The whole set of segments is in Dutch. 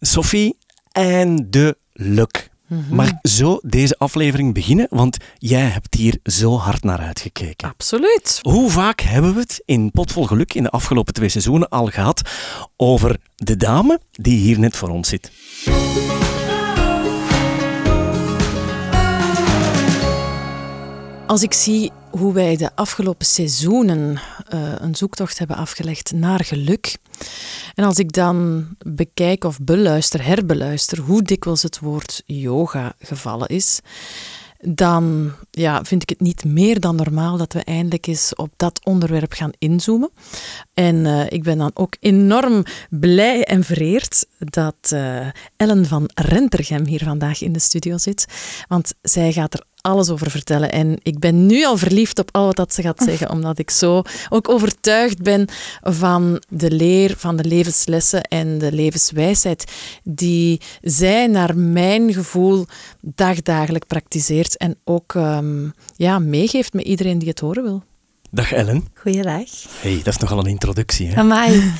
Sophie, eindelijk. Maar zo deze aflevering beginnen, want jij hebt hier zo hard naar uitgekeken. Absoluut. Hoe vaak hebben we het in Potvol Geluk in de afgelopen twee seizoenen al gehad over de dame die hier net voor ons zit? Als ik zie hoe wij de afgelopen seizoenen eh, een zoektocht hebben afgelegd naar geluk. En als ik dan bekijk of beluister, herbeluister hoe dikwijls het woord yoga gevallen is, dan ja, vind ik het niet meer dan normaal dat we eindelijk eens op dat onderwerp gaan inzoomen. En eh, ik ben dan ook enorm blij en vereerd dat eh, Ellen van Rentergem hier vandaag in de studio zit. Want zij gaat er alles over vertellen. En ik ben nu al verliefd op al wat ze gaat zeggen, omdat ik zo ook overtuigd ben van de leer, van de levenslessen en de levenswijsheid die zij naar mijn gevoel dagdagelijk praktiseert en ook ehm, ja, meegeeft met iedereen die het horen wil. Dag Ellen. Goeiedag. hey, dat is nogal een introductie. Hè? Amai.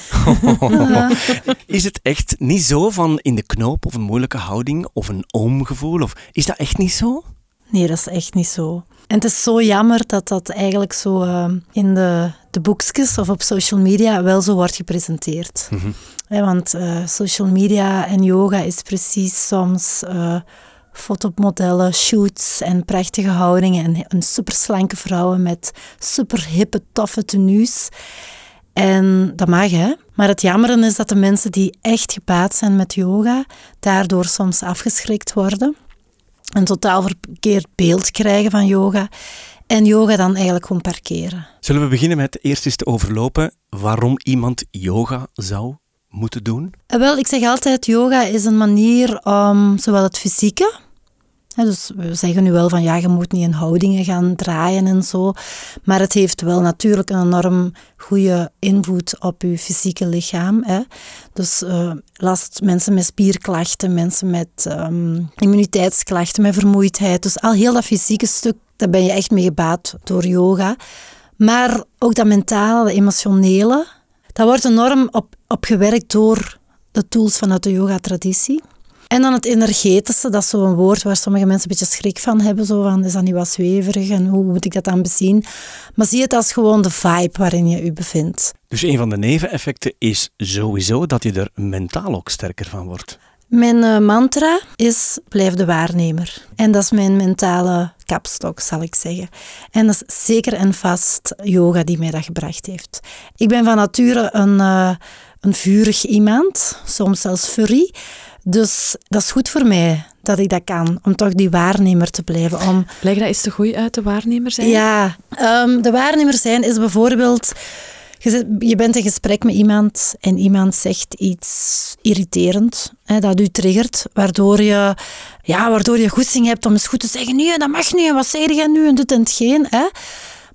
is het echt niet zo van in de knoop of een moeilijke houding of een oomgevoel? Of is dat echt niet zo? Nee, dat is echt niet zo. En het is zo jammer dat dat eigenlijk zo uh, in de, de boekjes of op social media wel zo wordt gepresenteerd. Mm -hmm. ja, want uh, social media en yoga is precies soms uh, fotomodellen, shoots en prachtige houdingen en, en superslanke vrouwen met super hippe, toffe tenues. En dat mag, hè. Maar het jammeren is dat de mensen die echt gebaat zijn met yoga, daardoor soms afgeschrikt worden een totaal verkeerd beeld krijgen van yoga. En yoga dan eigenlijk gewoon parkeren. Zullen we beginnen met eerst eens te overlopen waarom iemand yoga zou moeten doen? Wel, ik zeg altijd, yoga is een manier om zowel het fysieke, dus we zeggen nu wel van ja, je moet niet in houdingen gaan draaien en zo. Maar het heeft wel natuurlijk een enorm goede invloed op je fysieke lichaam. Hè. Dus uh, last mensen met spierklachten, mensen met um, immuniteitsklachten, met vermoeidheid. Dus al heel dat fysieke stuk, daar ben je echt mee gebaat door yoga. Maar ook dat mentale, emotionele, dat wordt enorm op, op gewerkt door de tools vanuit de yoga-traditie. En dan het energetische, dat is zo'n woord waar sommige mensen een beetje schrik van hebben. Zo van, is dat niet wat zweverig en hoe moet ik dat dan bezien? Maar zie het als gewoon de vibe waarin je je bevindt. Dus een van de neveneffecten is sowieso dat je er mentaal ook sterker van wordt. Mijn uh, mantra is blijf de waarnemer. En dat is mijn mentale kapstok, zal ik zeggen. En dat is zeker en vast yoga die mij dat gebracht heeft. Ik ben van nature een, uh, een vurig iemand, soms zelfs furry. Dus dat is goed voor mij dat ik dat kan, om toch die waarnemer te blijven. Om... Leg dat eens te goed uit, de waarnemer zijn? Ja, um, de waarnemer zijn is bijvoorbeeld... Je bent in gesprek met iemand en iemand zegt iets irriterend, hè, dat u triggert, waardoor je, ja, waardoor je goesting hebt om eens goed te zeggen, nee, dat mag niet, en wat zei jij nu, en dit en hetgeen. Hè.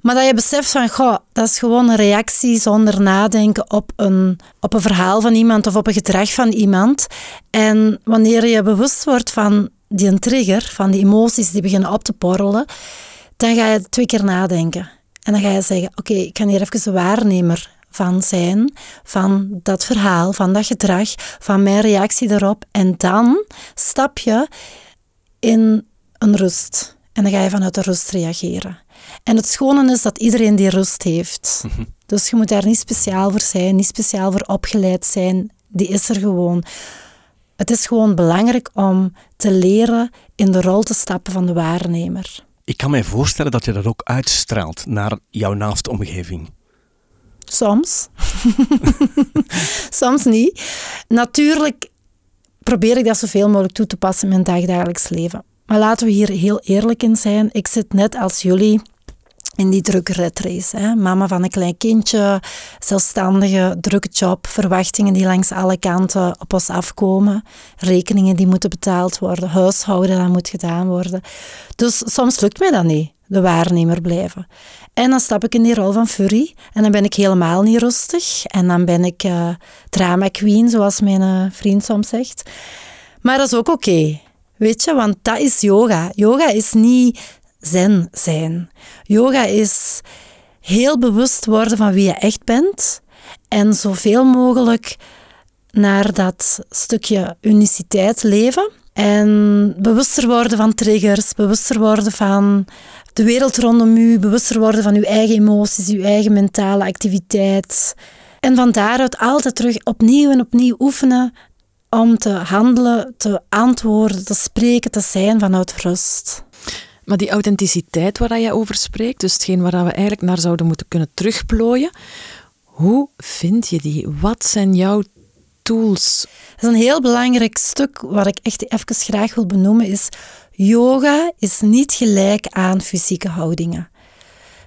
Maar dat je beseft van, goh, dat is gewoon een reactie zonder nadenken op een, op een verhaal van iemand of op een gedrag van iemand. En wanneer je bewust wordt van die trigger, van die emoties die beginnen op te porrelen, dan ga je twee keer nadenken. En dan ga je zeggen, oké, ik ga hier even de waarnemer van zijn, van dat verhaal, van dat gedrag, van mijn reactie daarop. En dan stap je in een rust. En dan ga je vanuit de rust reageren. En het schone is dat iedereen die rust heeft. Mhm. Dus je moet daar niet speciaal voor zijn, niet speciaal voor opgeleid zijn. Die is er gewoon. Het is gewoon belangrijk om te leren in de rol te stappen van de waarnemer. Ik kan mij voorstellen dat je dat ook uitstraalt naar jouw naaste omgeving. Soms. Soms niet. Natuurlijk probeer ik dat zoveel mogelijk toe te passen in mijn dagdagelijks leven. Maar laten we hier heel eerlijk in zijn. Ik zit net als jullie in die drukke redrace. Hè. Mama van een klein kindje, zelfstandige, drukke job, verwachtingen die langs alle kanten op ons afkomen, rekeningen die moeten betaald worden, huishouden dat moet gedaan worden. Dus soms lukt mij dat niet, de waarnemer blijven. En dan stap ik in die rol van furry en dan ben ik helemaal niet rustig en dan ben ik uh, drama queen, zoals mijn uh, vriend soms zegt. Maar dat is ook oké. Weet je, want dat is yoga. Yoga is niet zen zijn. Yoga is heel bewust worden van wie je echt bent en zoveel mogelijk naar dat stukje uniciteit leven. En bewuster worden van triggers, bewuster worden van de wereld rondom u, bewuster worden van uw eigen emoties, uw eigen mentale activiteit. En van daaruit altijd terug opnieuw en opnieuw oefenen om te handelen, te antwoorden, te spreken, te zijn vanuit rust. Maar die authenticiteit waar jij over spreekt, dus hetgeen waar we eigenlijk naar zouden moeten kunnen terugplooien, hoe vind je die? Wat zijn jouw tools? Dat is een heel belangrijk stuk wat ik echt even graag wil benoemen, is yoga is niet gelijk aan fysieke houdingen.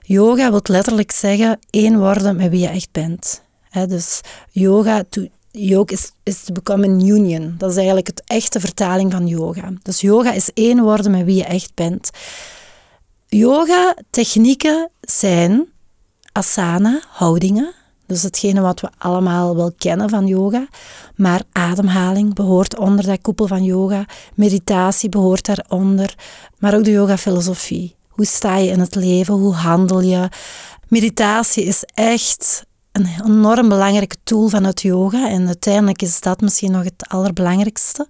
Yoga wil letterlijk zeggen één worden met wie je echt bent. dus yoga, yoga is, is to become an union. Dat is eigenlijk het echte vertaling van yoga. Dus yoga is één worden met wie je echt bent. Yoga technieken zijn asana, houdingen, dus hetgene wat we allemaal wel kennen van yoga. Maar ademhaling behoort onder dat koepel van yoga. Meditatie behoort daaronder. Maar ook de yoga-filosofie. Hoe sta je in het leven? Hoe handel je? Meditatie is echt een enorm belangrijke tool vanuit yoga. En uiteindelijk is dat misschien nog het allerbelangrijkste.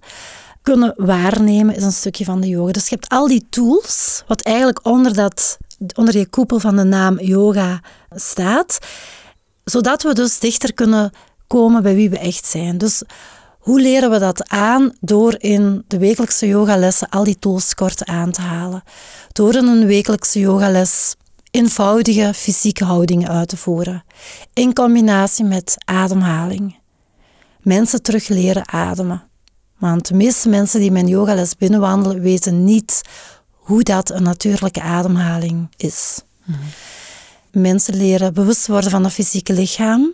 Kunnen waarnemen is een stukje van de yoga. Dus je hebt al die tools, wat eigenlijk onder, dat, onder je koepel van de naam yoga staat zodat we dus dichter kunnen komen bij wie we echt zijn. Dus hoe leren we dat aan? Door in de wekelijkse yogalessen al die tools kort aan te halen. Door in een wekelijkse yogales eenvoudige fysieke houdingen uit te voeren. In combinatie met ademhaling. Mensen terug leren ademen. Want de meeste mensen die mijn yogales binnenwandelen weten niet hoe dat een natuurlijke ademhaling is. Mhm mensen leren bewust worden van het fysieke lichaam.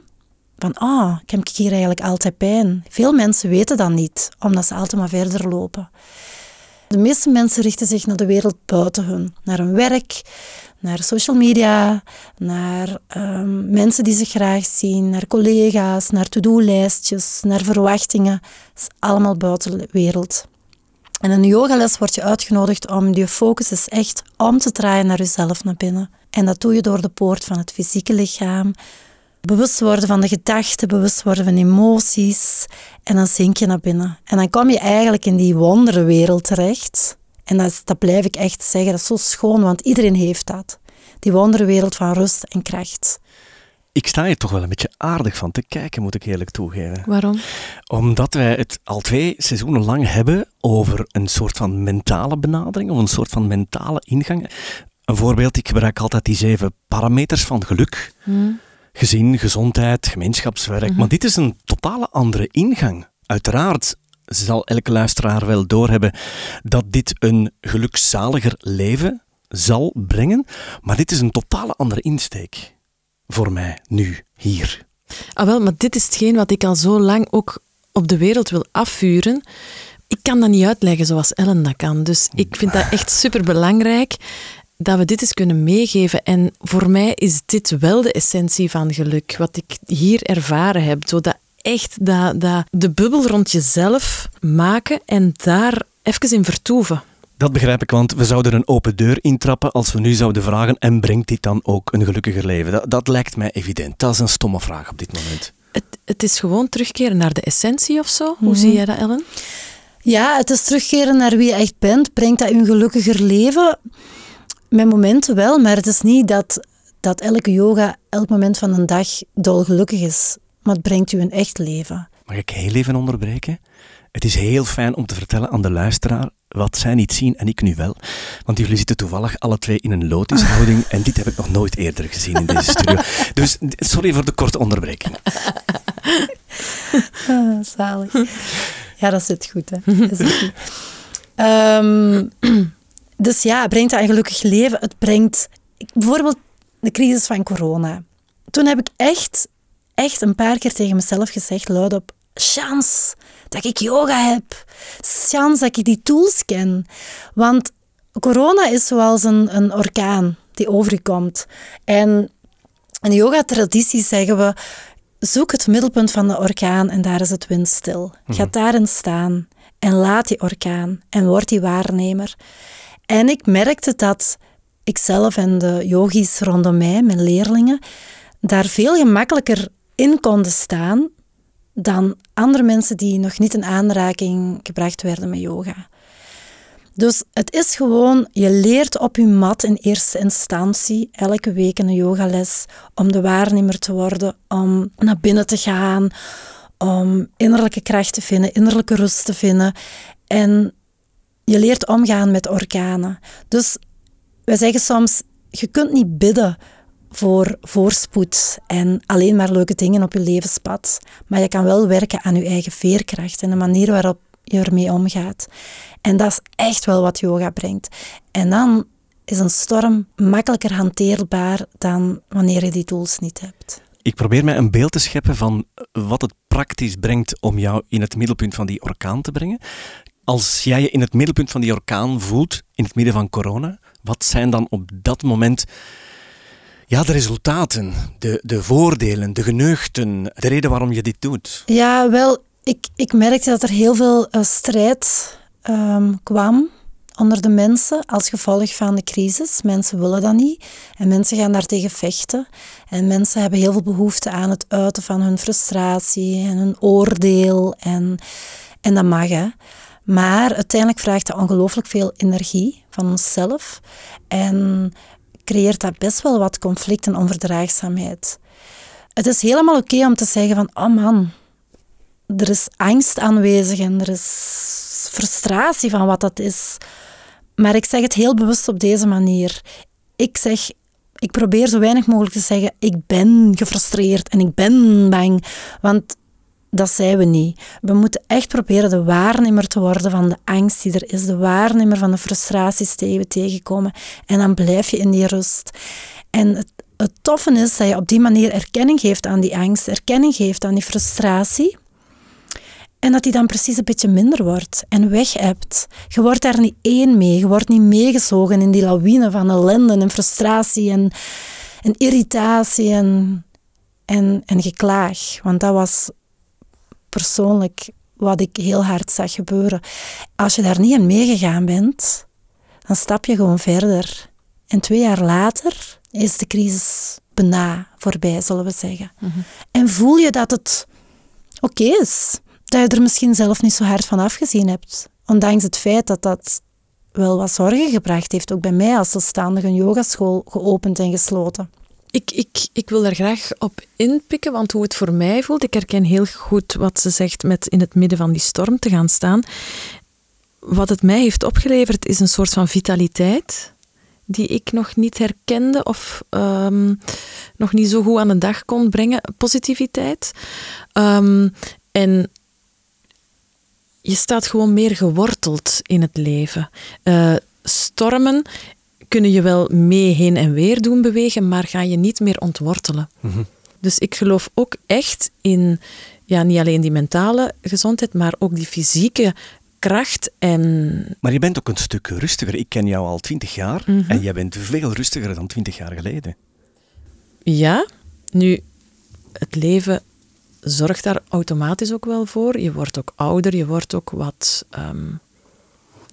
Van, ah, oh, ik heb hier eigenlijk altijd pijn. Veel mensen weten dat niet, omdat ze altijd maar verder lopen. De meeste mensen richten zich naar de wereld buiten hun. Naar hun werk, naar social media, naar um, mensen die ze graag zien, naar collega's, naar to-do-lijstjes, naar verwachtingen. Dat is allemaal buiten de wereld. En in een yogales word je uitgenodigd om je focus echt om te draaien naar jezelf naar binnen. En dat doe je door de poort van het fysieke lichaam. Bewust worden van de gedachten, bewust worden van emoties. En dan zink je naar binnen. En dan kom je eigenlijk in die wonderenwereld terecht. En dat, dat blijf ik echt zeggen, dat is zo schoon, want iedereen heeft dat. Die wonderenwereld van rust en kracht. Ik sta hier toch wel een beetje aardig van te kijken, moet ik eerlijk toegeven. Waarom? Omdat wij het al twee seizoenen lang hebben over een soort van mentale benadering, of een soort van mentale ingang. Een voorbeeld, ik gebruik altijd die zeven parameters van geluk. Hmm. Gezin, gezondheid, gemeenschapswerk. Mhm. Maar dit is een totale andere ingang. Uiteraard zal elke luisteraar wel doorhebben dat dit een gelukzaliger leven zal brengen. Maar dit is een totale andere insteek voor mij nu, hier. Ah wel, maar dit is hetgeen wat ik al zo lang ook op de wereld wil afvuren. Ik kan dat niet uitleggen zoals Ellen dat kan. Dus ik vind dat echt superbelangrijk dat we dit eens kunnen meegeven. En voor mij is dit wel de essentie van geluk, wat ik hier ervaren heb. Zo dat echt dat, dat de bubbel rond jezelf maken en daar even in vertoeven. Dat begrijp ik, want we zouden een open deur intrappen als we nu zouden vragen en brengt dit dan ook een gelukkiger leven? Dat, dat lijkt mij evident. Dat is een stomme vraag op dit moment. Het, het is gewoon terugkeren naar de essentie of zo. Hoe mhm. zie jij dat, Ellen? Ja, het is terugkeren naar wie je echt bent. Brengt dat een gelukkiger leven? Met momenten wel, maar het is niet dat, dat elke yoga elk moment van een dag dolgelukkig is. Maar het brengt u een echt leven. Mag ik heel even onderbreken? Het is heel fijn om te vertellen aan de luisteraar wat zij niet zien en ik nu wel. Want jullie zitten toevallig alle twee in een lotushouding en dit heb ik nog nooit eerder gezien in deze studio. Dus sorry voor de korte onderbreking. Ah, zalig. Ja, dat zit goed. Hè. Dat zit goed. Um, dus ja, het brengt een gelukkig leven. Het brengt bijvoorbeeld de crisis van corona. Toen heb ik echt, echt een paar keer tegen mezelf gezegd, luidop, chance dat ik yoga heb. Chance dat ik die tools ken. Want corona is zoals een, een orkaan die over je komt. En in de yoga-traditie zeggen we, zoek het middelpunt van de orkaan en daar is het windstil. Ga mhm. daarin staan en laat die orkaan en word die waarnemer. En ik merkte dat ikzelf en de yogis rondom mij, mijn leerlingen, daar veel gemakkelijker in konden staan dan andere mensen die nog niet in aanraking gebracht werden met yoga. Dus het is gewoon, je leert op je mat in eerste instantie elke week een yogales om de waarnemer te worden, om naar binnen te gaan, om innerlijke kracht te vinden, innerlijke rust te vinden. En je leert omgaan met orkanen. Dus wij zeggen soms, je kunt niet bidden voor voorspoed en alleen maar leuke dingen op je levenspad. Maar je kan wel werken aan je eigen veerkracht en de manier waarop je ermee omgaat. En dat is echt wel wat yoga brengt. En dan is een storm makkelijker hanteerbaar dan wanneer je die tools niet hebt. Ik probeer mij een beeld te scheppen van wat het praktisch brengt om jou in het middelpunt van die orkaan te brengen. Als jij je in het middelpunt van die orkaan voelt, in het midden van corona, wat zijn dan op dat moment ja, de resultaten, de, de voordelen, de geneugten, de reden waarom je dit doet? Ja, wel, ik, ik merkte dat er heel veel uh, strijd um, kwam onder de mensen als gevolg van de crisis. Mensen willen dat niet en mensen gaan daartegen vechten. En mensen hebben heel veel behoefte aan het uiten van hun frustratie en hun oordeel. En, en dat mag, hè. Maar uiteindelijk vraagt dat ongelooflijk veel energie van onszelf. En creëert dat best wel wat conflict en onverdraagzaamheid. Het is helemaal oké om te zeggen van, oh man, er is angst aanwezig en er is frustratie van wat dat is. Maar ik zeg het heel bewust op deze manier. Ik zeg, ik probeer zo weinig mogelijk te zeggen, ik ben gefrustreerd en ik ben bang. Want dat zijn we niet. We moeten echt proberen de waarnemer te worden van de angst die er is, de waarnemer van de frustraties die we tegenkomen. En dan blijf je in die rust. En het, het toffe is dat je op die manier erkenning geeft aan die angst, erkenning geeft aan die frustratie. En dat die dan precies een beetje minder wordt en weg hebt. Je wordt daar niet één mee. Je wordt niet meegezogen in die lawine van ellende en frustratie en, en irritatie en, en, en geklaag. Want dat was persoonlijk wat ik heel hard zag gebeuren. Als je daar niet in meegegaan bent, dan stap je gewoon verder. En twee jaar later is de crisis bijna voorbij, zullen we zeggen. Mhm. En voel je dat het oké is dat je er misschien zelf niet zo hard van afgezien hebt. Ondanks het feit dat dat wel wat zorgen gebracht heeft, ook bij mij als zelfstandige een yogaschool geopend en gesloten. Ik, ik, ik wil daar graag op inpikken, want hoe het voor mij voelt, ik herken heel goed wat ze zegt met in het midden van die storm te gaan staan. Wat het mij heeft opgeleverd is een soort van vitaliteit die ik nog niet herkende of um, nog niet zo goed aan de dag kon brengen. Positiviteit. Um, en je staat gewoon meer geworteld in het leven. Uh, stormen kunnen je wel mee heen en weer doen bewegen, maar ga je niet meer ontwortelen. Mhm. Dus ik geloof ook echt in ja, niet alleen die mentale gezondheid, maar ook die fysieke kracht en... Maar je bent ook een stuk rustiger. Ik ken jou al twintig jaar mhm. en jij bent veel rustiger dan twintig jaar geleden. Ja, nu, het leven zorgt daar automatisch ook wel voor. Je wordt ook ouder, je wordt ook wat, um,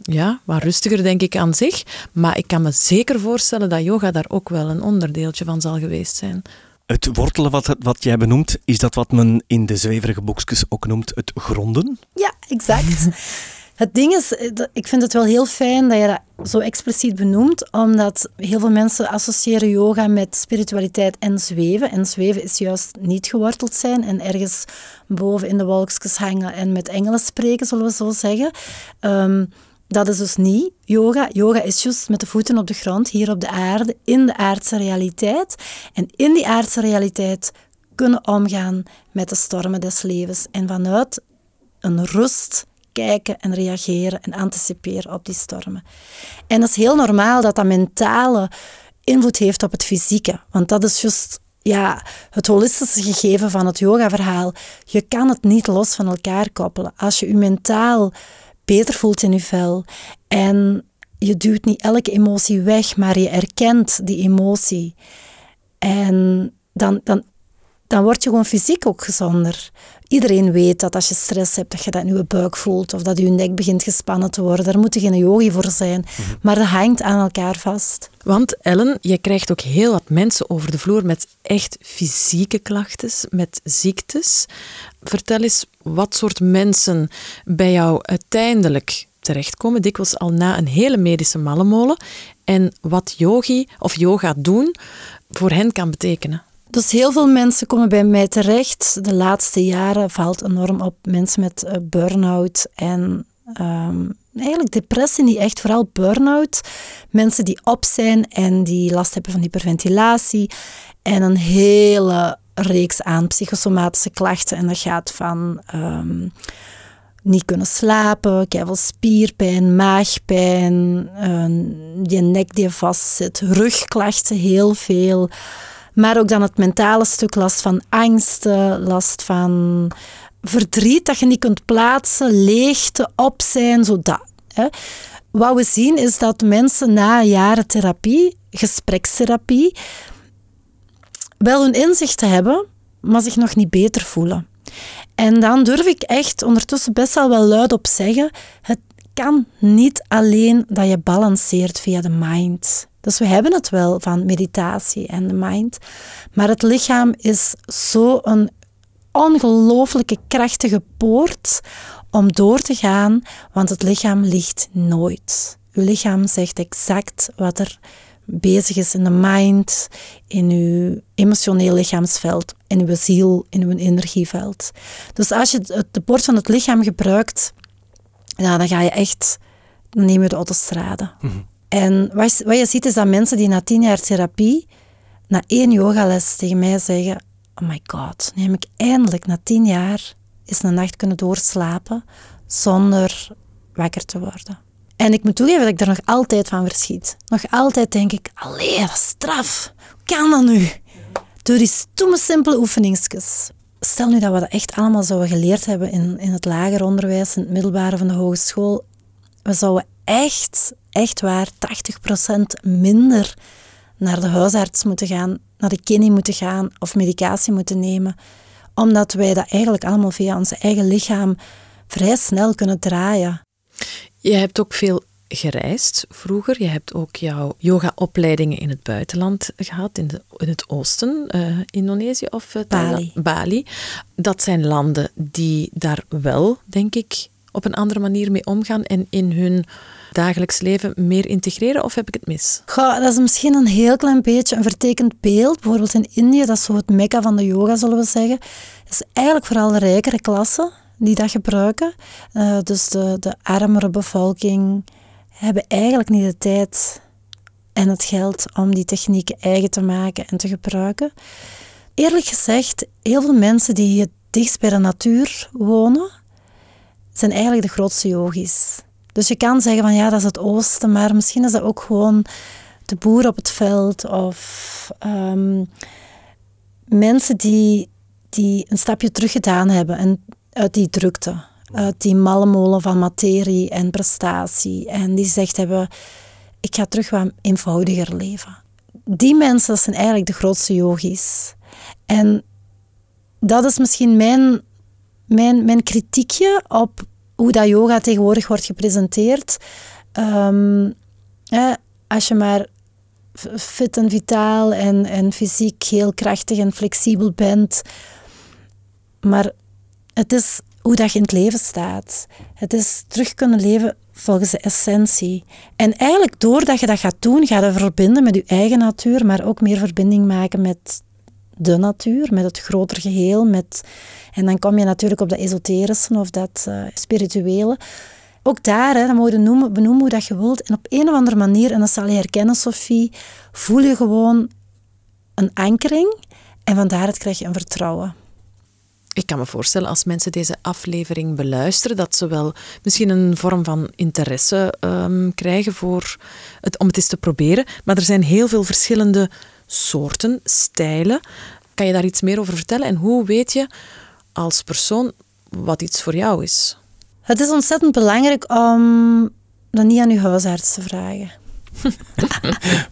ja, wat rustiger, denk ik, aan zich. Maar ik kan me zeker voorstellen dat yoga daar ook wel een onderdeeltje van zal geweest zijn. Het wortelen wat, wat jij benoemt, is dat wat men in de zweverige boekjes ook noemt het gronden? Ja, exact. Het ding is, eh, ik vind het wel heel fijn dat je dat zo expliciet benoemt, omdat heel veel mensen associëren yoga met spiritualiteit en zweven. En zweven is juist niet geworteld zijn en ergens boven in de wolkjes hangen en met engelen spreken, zullen we zo zeggen. Ehm, dat is dus niet yoga. Yoga is juist met de voeten op de grond, hier op de aarde, in de aardse realiteit. En in die aardse realiteit kunnen omgaan met de stormen des levens. En vanuit een rust kijken en reageren en anticiperen op die stormen. En dat is heel normaal dat dat mentale invloed heeft op het fysieke. Want dat is juist ja, het holistische gegeven van het yoga-verhaal. Je kan het niet los van elkaar koppelen. Als je je mentaal beter voelt in je vel en je duwt niet elke emotie weg, maar je erkent die emotie. En dan, dan dan word je gewoon fysiek ook gezonder. Iedereen weet dat als je stress hebt, dat je dat in je buik voelt of dat je nek begint gespannen te worden. Daar moet je geen yogi voor zijn. Mhm. Maar dat hangt aan elkaar vast. Want Ellen, je krijgt ook heel wat mensen over de vloer met echt fysieke klachten, met ziektes. Vertel eens wat soort mensen bij jou uiteindelijk terechtkomen, dikwijls al na een hele medische mallenmolen, en wat yogi of yoga doen voor hen kan betekenen. Dus heel veel mensen komen bij mij terecht. De laatste jaren valt enorm op mensen met uh, burn-out en ehm, eigenlijk depressie, niet echt, vooral burn-out. Mensen die op zijn en die last hebben van hyperventilatie en een hele reeks aan psychosomatische klachten. En dat gaat van ehm, niet kunnen slapen, veel spierpijn, maagpijn, uh, je nek die vastzit, rugklachten heel veel. Maar ook dan het mentale stuk, last van angsten, last van verdriet dat je niet kunt plaatsen, leegte, op zijn, zo dat. Hè. Wat we zien is dat mensen na jaren therapie, gesprekstherapie, wel hun inzichten hebben, maar zich nog niet beter voelen. En dan durf ik echt ondertussen best wel wel luid op zeggen, het kan niet alleen dat je balanceert via de mind. Dus we hebben het wel van meditatie en de mind. Maar het lichaam is zo'n ongelooflijke krachtige poort om door te gaan, want het lichaam ligt nooit. Uw lichaam zegt exact wat er bezig is in de mind, in uw emotioneel lichaamsveld, in uw ziel, in uw energieveld. Dus als je de poort van het lichaam gebruikt, ja, dan ga je echt, dan neem je de autostrade. Mm en wat, je ziet is dat mensen die na tien jaar therapie, na één yogales tegen mij zeggen, oh my god, heb ik eindelijk na tien jaar eens een nacht kunnen doorslapen zonder wakker te worden. En ik moet toegeven dat ik er nog altijd van verschiet. Nog altijd denk ik, allee, straf. Hoe kan dat nu? Door die stomme, simpele oefeningsjes. Stel nu dat we dat echt allemaal zouden geleerd hebben in, in het lager onderwijs, in het middelbare van de hogeschool. We zouden echt, echt waar, 80% minder naar de huisarts moeten gaan, naar de kine moeten gaan of medicatie moeten nemen. Omdat wij dat eigenlijk allemaal via ons eigen lichaam vrij snel kunnen draaien. Je hebt ook veel gereisd vroeger. Je hebt ook jouw yoga-opleidingen in het buitenland gehad, in, de, in het oosten, uh, Indonesië of uh, Bali. Bali. Dat zijn landen die daar wel, denk ik, op een andere manier mee omgaan en in hun dagelijks leven meer integreren, of heb ik het mis? Goh, dat is misschien een heel klein beetje een vertekend beeld. Bijvoorbeeld in Indië, dat is zo het mekka van de yoga, zullen we zeggen. Het is eigenlijk vooral de rijkere klassen die dat gebruiken. Uh, dus de, de armere bevolking hebben eigenlijk niet de tijd en het geld om die technieken eigen te maken en te gebruiken. Eerlijk gezegd, heel veel mensen die het dichtst bij de natuur wonen, zijn eigenlijk de grootste yogis. Dus je kan zeggen van ja, dat is het oosten, maar misschien is dat ook gewoon de boer op het veld of um, mensen die, die een stapje terug gedaan hebben en uit die drukte, uit die mallemolen van materie en prestatie en die zegt hebben, ik ga terug wat eenvoudiger leven. Die mensen zijn eigenlijk de grootste yogis. En dat is misschien mijn, mijn, mijn kritiekje op hoe dat yoga tegenwoordig wordt gepresenteerd. Um, als je maar fit en vitaal en, en fysiek heel krachtig en flexibel bent. Maar het is hoe dat je in het leven staat. Het is terug kunnen leven volgens de essentie. En eigenlijk doordat je dat gaat doen, ga je verbinden met je eigen natuur, maar ook meer verbinding maken met de natuur, met het groter geheel. Met, en dan kom je natuurlijk op dat esoterische of dat uh, spirituele. Ook daar, hè, dan je noemen, benoemen hoe dat je wilt. En op een of andere manier, en dat zal je herkennen, Sophie, voel je gewoon een ankering. En van daaruit krijg je een vertrouwen. Ik kan me voorstellen als mensen deze aflevering beluisteren, dat ze wel misschien een vorm van interesse um, krijgen voor het, om het eens te proberen. Maar er zijn heel veel verschillende soorten, stijlen. Kan je daar iets meer over vertellen? En hoe weet je als persoon wat iets voor jou is? Het is ontzettend belangrijk om dat niet aan je huisarts te vragen.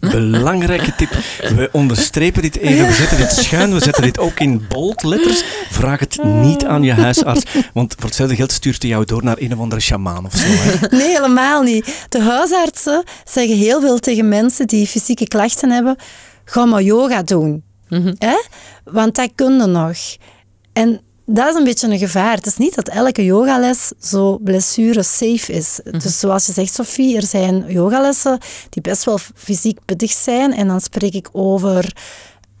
Belangrijke tip. We onderstrepen dit even. We zetten dit schuin. We zetten dit ook in bold letters. Vraag het niet aan je huisarts. Want voor hetzelfde geld stuurt hij jou door naar een of andere shamaan of zo. Hè? Nee, helemaal niet. De huisartsen zeggen heel veel tegen mensen die fysieke klachten hebben: ga maar yoga doen. hè? Want dat kunnen nog. En dat is een beetje een gevaar. Het is niet dat elke yogales zo blessure-safe is. Dus zoals je zegt, Sophie, er zijn yogalessen die best wel fysiek pittig zijn. En dan spreek ik over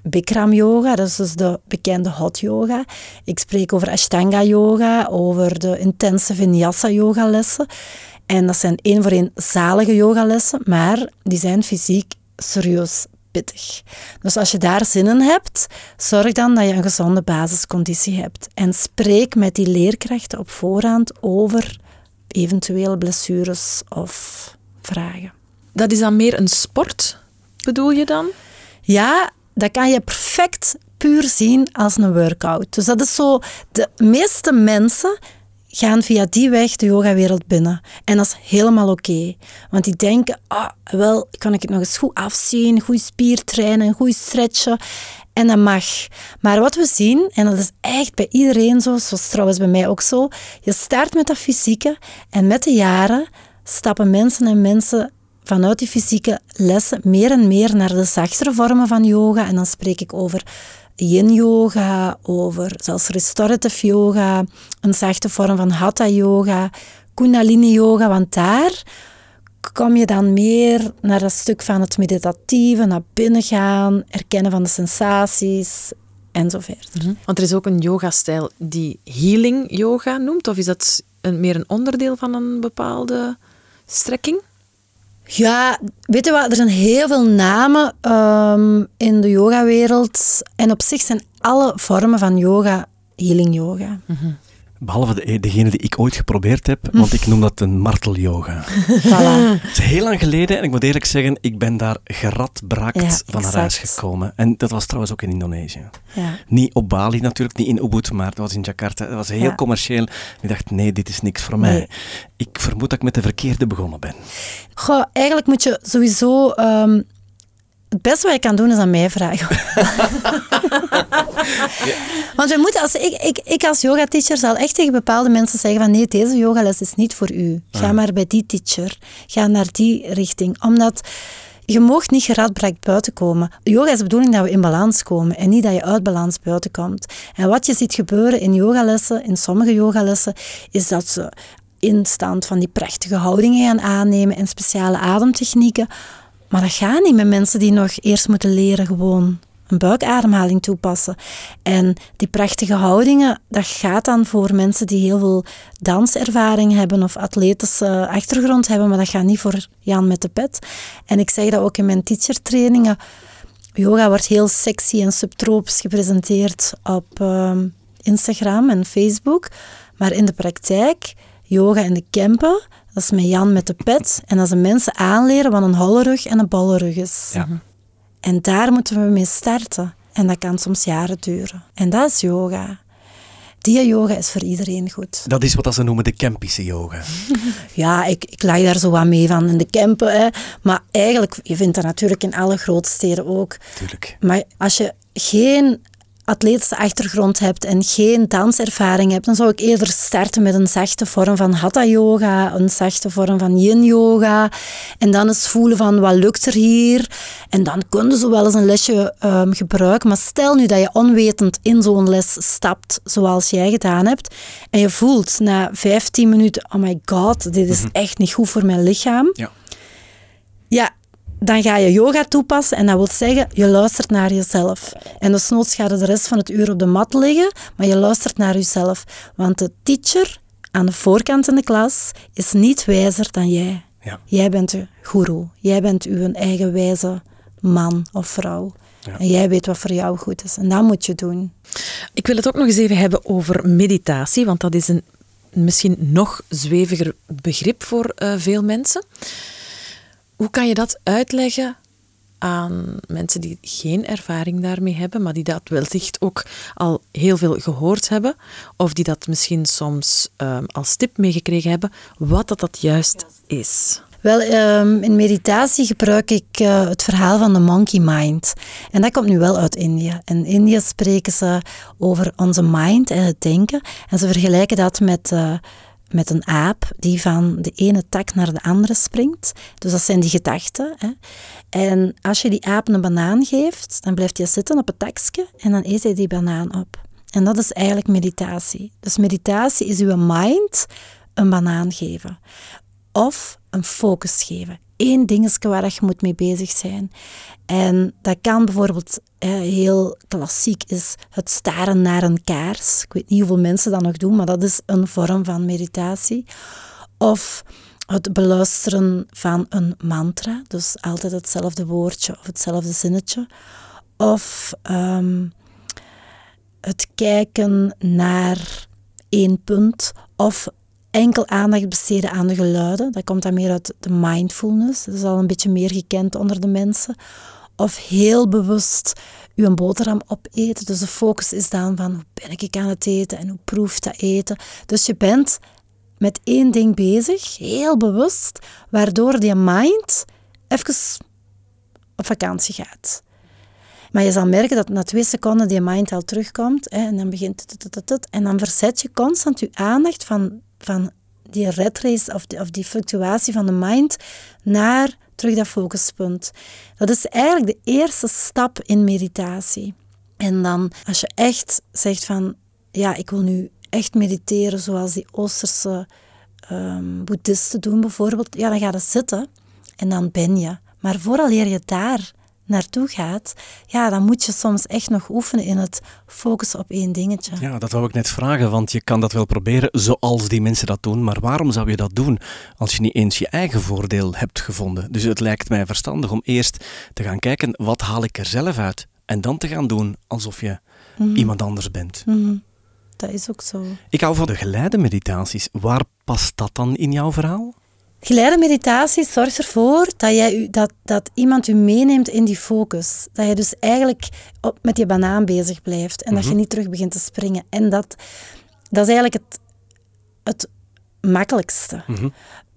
Bikram yoga, dat is dus de bekende hot yoga. Ik spreek over Ashtanga yoga, over de intense vinyasa yogalessen. En dat zijn één voor één zalige yogalessen, maar die zijn fysiek serieus pittig. Dus als je daar zin in hebt, zorg dan dat je een gezonde basisconditie hebt. En spreek met die leerkrachten op voorhand over eventuele blessures of vragen. Dat is dan meer een sport, bedoel je dan? Ja, dat kan je perfect puur zien als een workout. Dus dat is zo, de meeste mensen gaan via die weg de yogawereld binnen. En dat is helemaal oké. Want die denken, ah, wel, kan ik het nog eens goed afzien, goed spiertrainen, goed stretchen. En dat mag. Maar wat we zien, en dat is echt bij iedereen zo, zoals trouwens bij mij ook zo, je start met dat fysieke en met de jaren stappen mensen en mensen vanuit die fysieke lessen meer en meer naar de zachtere vormen van yoga. En dan spreek ik over yin yoga, over zelfs restorative yoga, een zachte vorm van hatha yoga, kundalini yoga, want daar kom je dan meer naar dat stuk van het meditatieve, naar binnen gaan, erkennen van de sensaties en zo verder. Want er is ook een yogastijl die healing yoga noemt, of is dat een, meer een onderdeel van een bepaalde strekking? Ja, weet je wat? Er zijn heel veel namen um, in de yogawereld. En op zich zijn alle vormen van yoga healing yoga. Mhm. Behalve de, degene die ik ooit geprobeerd heb, want ik noem dat een martelyoga. Voilà. Het is heel lang geleden en ik moet eerlijk zeggen, ik ben daar geradbraakt Ja, van naar huis gekomen. En dat was trouwens ook in Indonesië. Ja. Niet op Bali natuurlijk, niet in Ubud, maar dat was in Jakarta. Dat was heel Ja. commercieel. Ik dacht, nee, dit is niks voor mij. Ik vermoed dat ik met de verkeerde begonnen ben. Goh, eigenlijk moet je sowieso... ehm, het beste wat je kan doen is aan mij vragen. Want we moeten, als ik, ik, ik als yoga-teacher zal echt tegen bepaalde mensen zeggen van nee, deze yogales is niet voor u. Ga maar bij die teacher. Ga naar die richting. Omdat je moogt niet geradbraakt buiten komen. Yoga is de bedoeling dat we in balans komen en niet dat je uit balans buiten komt. En wat je ziet gebeuren in yogalessen, in sommige yogalessen, is dat ze instant van die prachtige houdingen gaan aannemen en speciale ademtechnieken. Maar dat gaat niet met mensen die nog eerst moeten leren gewoon een buikademhaling toepassen. En die prachtige houdingen, dat gaat dan voor mensen die heel veel danservaring hebben of atletische achtergrond hebben, maar dat gaat niet voor Jan met de pet. En ik zeg dat ook in mijn teachertrainingen. Yoga wordt heel sexy en subtropisch gepresenteerd op ehm, Instagram en Facebook. Maar in de praktijk, yoga in de campen, dat is met Jan met de pet. En dat is de mensen aanleren wat een holle rug en een bolle rug is. Ja. En daar moeten we mee starten. En dat kan soms jaren duren. En dat is yoga. Die yoga is voor iedereen goed. Dat is wat ze noemen de Kempische yoga. Ja, ik, ik lag daar zo wat mee van in de campen. Hè. Maar eigenlijk, je vindt dat natuurlijk in alle grootsteden ook. Tuurlijk. Maar als je geen atletische achtergrond hebt en geen danservaring hebt, dan zou ik eerder starten met een zachte vorm van hatha yoga, een zachte vorm van yin yoga. En dan eens voelen van wat lukt er hier. En dan kun je zo wel eens een lesje ehm, gebruiken. Maar stel nu dat je onwetend in zo'n les stapt, zoals jij gedaan hebt, en je voelt na 15 minuten, oh my god, dit is echt niet goed voor mijn lichaam. Ja. Ja, dan ga je yoga toepassen en dat wil zeggen, je luistert naar jezelf. En desnoods ga je de rest van het uur op de mat liggen, maar je luistert naar jezelf. Want de teacher aan de voorkant in de klas is niet wijzer dan jij. Ja. Jij bent de guru. Jij bent uw eigen wijze man of vrouw. Ja. En jij weet wat voor jou goed is. En dat moet je doen. Ik wil het ook nog eens even hebben over meditatie, want dat is een misschien nog zweviger begrip voor eh, veel mensen. Hoe kan je dat uitleggen aan mensen die geen ervaring daarmee hebben, maar die dat wellicht ook al heel veel gehoord hebben, of die dat misschien soms ehm, als tip meegekregen hebben, wat dat, dat juist is? Wel, um, in meditatie gebruik ik uh, het verhaal van de monkey mind. En dat komt nu wel uit India. In India spreken ze over onze mind en het denken. En ze vergelijken dat met, uh, met een aap die van de ene tak naar de andere springt. Dus dat zijn die gedachten. Hè. En als je die aap een banaan geeft, dan blijft hij zitten op het takje en dan eet hij die banaan op. En dat is eigenlijk meditatie. Dus meditatie is uw mind een banaan geven. Of een focus geven. Eén dingetje waar je moet mee bezig zijn. En dat kan bijvoorbeeld eh, heel klassiek is het staren naar een kaars. Ik weet niet hoeveel mensen dat nog doen, maar dat is een vorm van meditatie. Of het beluisteren van een mantra, dus altijd hetzelfde woordje of hetzelfde zinnetje. Of ehm, het kijken naar één punt of enkel aandacht besteden aan de geluiden. Dat komt dan meer uit de mindfulness. Dat is al een beetje meer gekend onder de mensen. Of heel bewust uw boterham opeten. Dus de focus is dan van hoe ben ik aan het eten en hoe proeft dat eten. Dus je bent met één ding bezig, heel bewust, waardoor die mind even op vakantie gaat. Maar je zal merken dat na twee seconden die mind al terugkomt hè, en dan begint het, en dan verzet je constant je aandacht van, van die red race of die, fluctuatie van de mind naar terug dat focuspunt. Dat is eigenlijk de eerste stap in meditatie. En dan als je echt zegt van ja, ik wil nu echt mediteren zoals die Oosterse um, boeddhisten doen bijvoorbeeld, ja, dan ga je zitten en dan ben je. Maar vooral leer je daar naartoe gaat, ja, dan moet je soms echt nog oefenen in het focussen op één dingetje. Ja, dat wou ik net vragen, want je kan dat wel proberen zoals die mensen dat doen, maar waarom zou je dat doen als je niet eens je eigen voordeel hebt gevonden? Dus het lijkt mij verstandig om eerst te gaan kijken, wat haal ik er zelf uit? En dan te gaan doen alsof je mhm. iemand anders bent. Mhm. Dat is ook zo. Ik hou van de geleide meditaties. Waar past dat dan in jouw verhaal? Geleide meditatie zorgt ervoor dat, jij, dat, dat iemand u meeneemt in die focus. Dat je dus eigenlijk op, met je banaan bezig blijft en dat je mhm. niet terug begint te springen. En dat, dat is eigenlijk het, het makkelijkste. Mhm.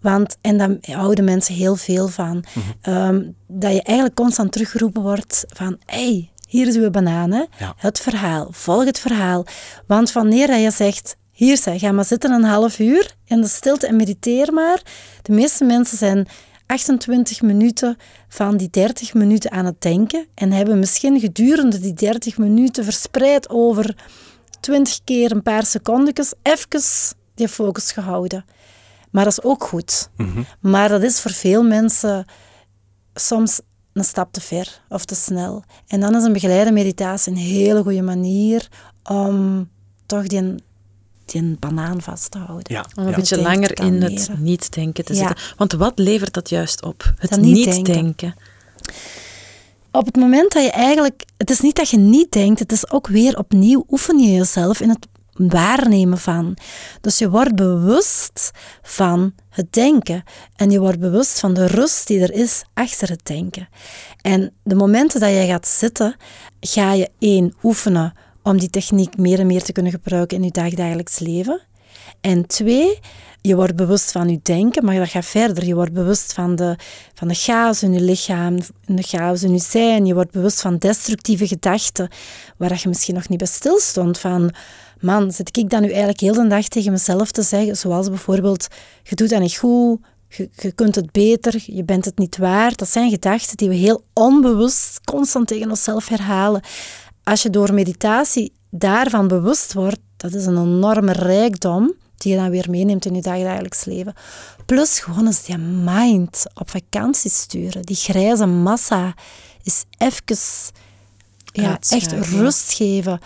Want, en daar houden mensen heel veel van, mhm. ehm, dat je eigenlijk constant teruggeroepen wordt van hey, hier is uw banaan, het verhaal, volg het verhaal. Want wanneer je zegt, hier zeg, ga maar zitten een half uur in de stilte en mediteer maar. De meeste mensen zijn 28 minuten van die 30 minuten aan het denken en hebben misschien gedurende die 30 minuten verspreid over 20 keer een paar secondjes even die focus gehouden. Maar dat is ook goed. Mhm. Maar dat is voor veel mensen soms een stap te ver of te snel. En dan is een begeleide meditatie een hele goede manier om toch die die een banaan vast te houden. Ja. Om een beetje langer in het niet-denken te zitten. Want wat levert dat juist op? Het niet-denken. op het moment dat je eigenlijk... Het is niet dat je niet denkt, het is ook weer opnieuw oefen je jezelf in het waarnemen van. Dus je wordt bewust van het denken. En je wordt bewust van de rust die er is achter het denken. En de momenten dat je gaat zitten, ga je één oefenen om die techniek meer en meer te kunnen gebruiken in je dagdagelijks leven. En twee, je wordt bewust van je denken, maar dat gaat verder. Je wordt bewust van de, van de chaos in je lichaam, de chaos in je zijn. Je wordt bewust van destructieve gedachten, waar je misschien nog niet bij stilstond. Van, man, zit ik dan nu eigenlijk heel de dag tegen mezelf te zeggen, zoals bijvoorbeeld, je doet dat niet goed, je, je, kunt het beter, je bent het niet waard. Dat zijn gedachten die we heel onbewust constant tegen onszelf herhalen als je door meditatie daarvan bewust wordt, dat is een enorme rijkdom die je dan weer meeneemt in je dagelijks leven. Plus gewoon eens die mind op vakantie sturen. Die grijze massa is even ja, echt rust geven.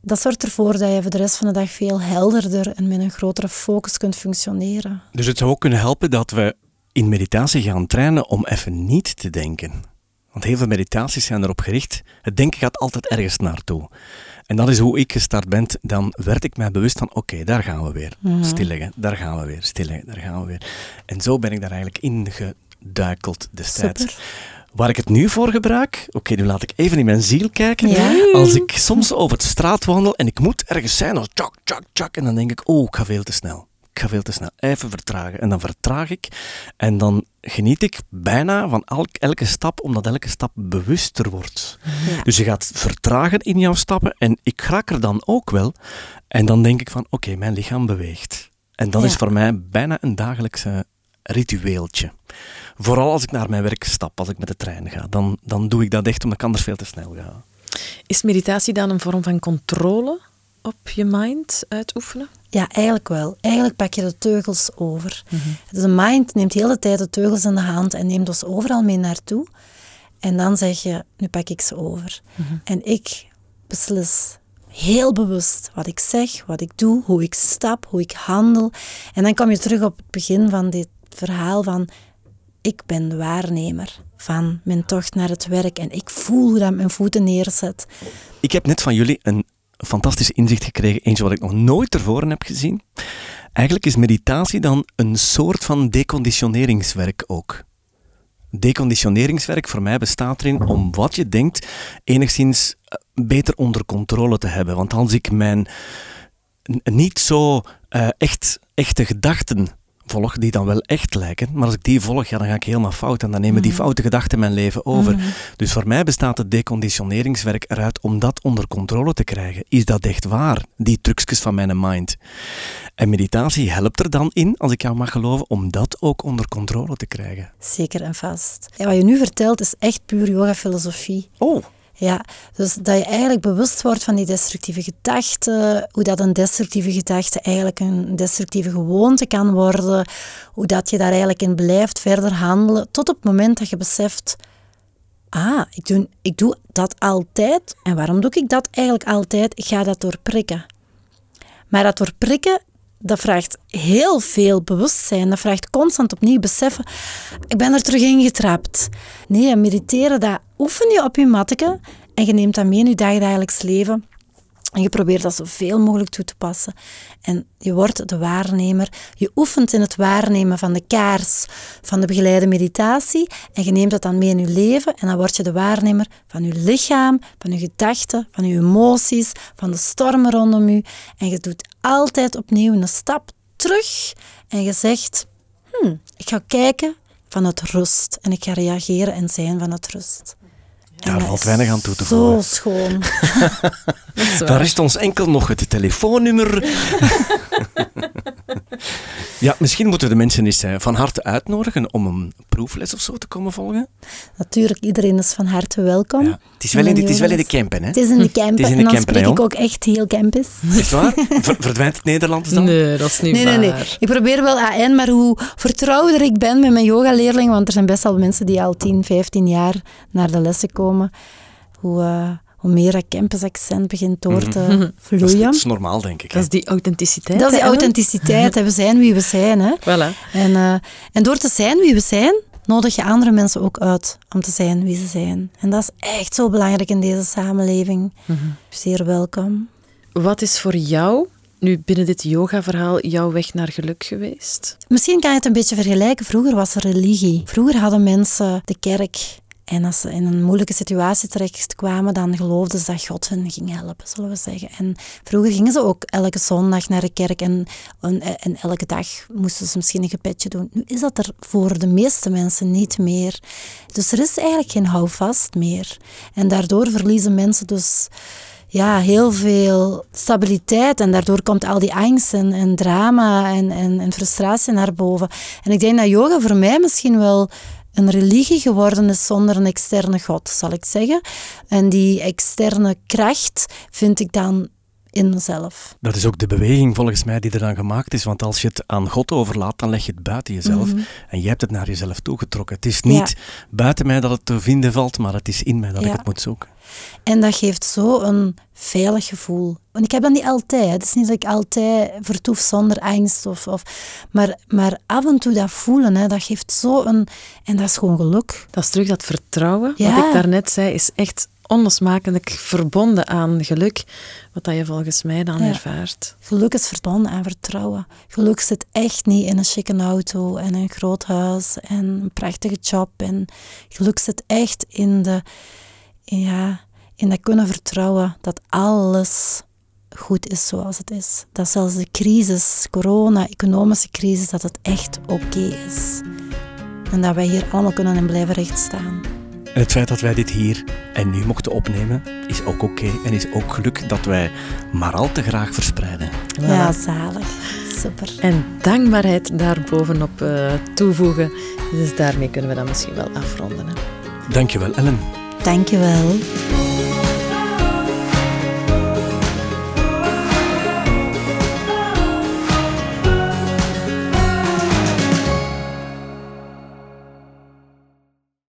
Dat zorgt ervoor dat je voor de rest van de dag veel helderder en met een grotere focus kunt functioneren. Dus het zou ook kunnen helpen dat we in meditatie gaan trainen om even niet te denken. Want heel veel meditaties zijn erop gericht. Het denken gaat altijd ergens naartoe. En dat is hoe ik gestart ben. Dan werd ik mij bewust van, oké, daar gaan we weer. Mm. Stilleggen, daar gaan we weer. Stilleggen, daar gaan we weer. En zo ben ik daar eigenlijk ingeduikeld destijds. Super. Waar ik het nu voor gebruik, oké, nu laat ik even in mijn ziel kijken. Als ik soms over de straat wandel en ik moet ergens zijn, als tjak, tjak, tjak, en dan denk ik, oh, ik ga veel te snel. Ik ga veel te snel, even vertragen. En dan vertraag ik en dan geniet ik bijna van elke stap, omdat elke stap bewuster wordt. Dus je gaat vertragen in jouw stappen en ik raak er dan ook wel. En dan denk ik van, oké, mijn lichaam beweegt. En dat is voor mij bijna een dagelijkse ritueeltje. Vooral als ik naar mijn werk stap, als ik met de trein ga. Dan, dan doe ik dat echt omdat ik anders veel te snel ga. Is meditatie dan een vorm van controle op je mind uitoefenen? Ja, eigenlijk wel. Eigenlijk pak je de teugels over. Mm Dus de mind neemt de hele tijd de teugels in de hand en neemt ons overal mee naartoe. En dan zeg je, nu pak ik ze over. Mhm. En ik beslis heel bewust wat ik zeg, wat ik doe, hoe ik stap, hoe ik handel. En dan kom je terug op het begin van dit verhaal van ik ben de waarnemer van mijn tocht naar het werk en ik voel hoe dat mijn voeten neerzet. Ik heb net van jullie een fantastisch inzicht gekregen, eentje wat ik nog nooit tevoren heb gezien. Eigenlijk is meditatie dan een soort van deconditioneringswerk ook. Deconditioneringswerk voor mij bestaat erin om wat je denkt enigszins eh, beter onder controle te hebben. Want als ik mijn niet zo uh, echt, echte gedachten volg, die dan wel echt lijken. Maar als ik die volg, ja, dan ga ik helemaal fout. En dan nemen die mhm. foute gedachten mijn leven over. Mhm. Dus voor mij bestaat het deconditioneringswerk eruit om dat onder controle te krijgen. Is dat echt waar? Die trucjes van mijn mind. En meditatie helpt er dan in, als ik jou mag geloven, om dat ook onder controle te krijgen. Zeker en vast. Ja, wat je nu vertelt is echt puur yoga-filosofie. Oh. Ja, dus dat je eigenlijk bewust wordt van die destructieve gedachten, hoe dat een destructieve gedachte eigenlijk een destructieve gewoonte kan worden, hoe dat je daar eigenlijk in blijft verder handelen, tot op het moment dat je beseft, ah, ik doe, ik doe dat altijd. En waarom doe ik dat eigenlijk altijd? Ik ga dat doorprikken. Maar dat doorprikken, dat vraagt heel veel bewustzijn. Dat vraagt constant opnieuw beseffen. Ik ben er terug in getrapt. Nee, mediteren, dat oefen je op je matteke en je neemt dat mee in je dagelijks leven. En je probeert dat zoveel mogelijk toe te passen. En je wordt de waarnemer. Je oefent in het waarnemen van de kaars van de begeleide meditatie. En je neemt dat dan mee in je leven. En dan word je de waarnemer van je lichaam, van je gedachten, van je emoties, van de stormen rondom je. En je doet altijd opnieuw een stap terug. En je zegt, hmm, ik ga kijken vanuit rust. En ik ga reageren en zijn vanuit rust. Daar valt weinig aan toe te voegen. Zo schoon. Daar is ons enkel nog het telefoonnummer. ja, misschien moeten de mensen eens eh, van harte uitnodigen om een proefles of zo te komen volgen. Natuurlijk, iedereen is van harte welkom. Ja. Het, is wel in, het is wel in de campen, hè? Het is in de campen. en dan spreek ik ook echt heel campus. Is waar? verdwijnt het Nederlands dan? Nee, dat is niet nee, waar. Nee, nee. Ik probeer wel AN, maar hoe vertrouwder ik ben met mijn yogaleerlingen, want er zijn best wel mensen die al 10, 15 jaar naar de lessen komen, hoe... Uh, hoe meer dat campusaccent begint door te mhm. vloeien. Dat is, normaal, denk ik. Dat is die authenticiteit. Dat is die authenticiteit. we zijn wie we zijn. Hè. Voilà. En, uh, en door te zijn wie we zijn, nodig je andere mensen ook uit om te zijn wie ze zijn. En dat is echt zo belangrijk in deze samenleving. Mhm. Zeer welkom. Wat is voor jou nu binnen dit yoga-verhaal jouw weg naar geluk geweest? Misschien kan je het een beetje vergelijken. Vroeger was er religie. Vroeger hadden mensen de kerk en als ze in een moeilijke situatie terecht kwamen, dan geloofden ze dat God hen ging helpen, zullen we zeggen. En vroeger gingen ze ook elke zondag naar de kerk en, en, elke dag moesten ze misschien een gebedje doen. Nu is dat er voor de meeste mensen niet meer. Dus er is eigenlijk geen houvast meer. En daardoor verliezen mensen dus ja, heel veel stabiliteit. En daardoor komt al die angst en, en drama en, en, en frustratie naar boven. En ik denk dat yoga voor mij misschien wel een religie geworden is zonder een externe God, zal ik zeggen. En die externe kracht vind ik dan in mezelf. Dat is ook de beweging volgens mij die er dan gemaakt is. Want als je het aan God overlaat, dan leg je het buiten jezelf. Mhm. En jij hebt het naar jezelf toegetrokken. Het is niet buiten mij dat het te vinden valt, maar het is in mij dat ik het moet zoeken. En dat geeft zo een veilig gevoel. Want ik heb dat niet altijd. Het is niet dat ik altijd vertoef zonder angst. Of, of, maar, maar af en toe dat voelen, hè, dat geeft zo een... En dat is gewoon geluk. Dat is terug dat vertrouwen. Wat ik daarnet zei, is echt onlosmakelijk verbonden aan geluk, wat dat je volgens mij dan ervaart. Geluk is verbonden aan vertrouwen. Geluk zit echt niet in een chique auto en een groot huis en een prachtige job. En geluk zit echt in, de, ja, in dat kunnen vertrouwen dat alles goed is zoals het is. Dat zelfs de crisis, corona, economische crisis, dat het echt oké is. En dat wij hier allemaal kunnen en blijven rechtstaan. En het feit dat wij dit hier en nu mochten opnemen, is ook oké. En is ook geluk dat wij maar al te graag verspreiden. Ja, zalig. Super. En dankbaarheid daarbovenop uh, toevoegen. Dus daarmee kunnen we dan misschien wel afronden. Hè? Dankjewel, Ellen. Dankjewel.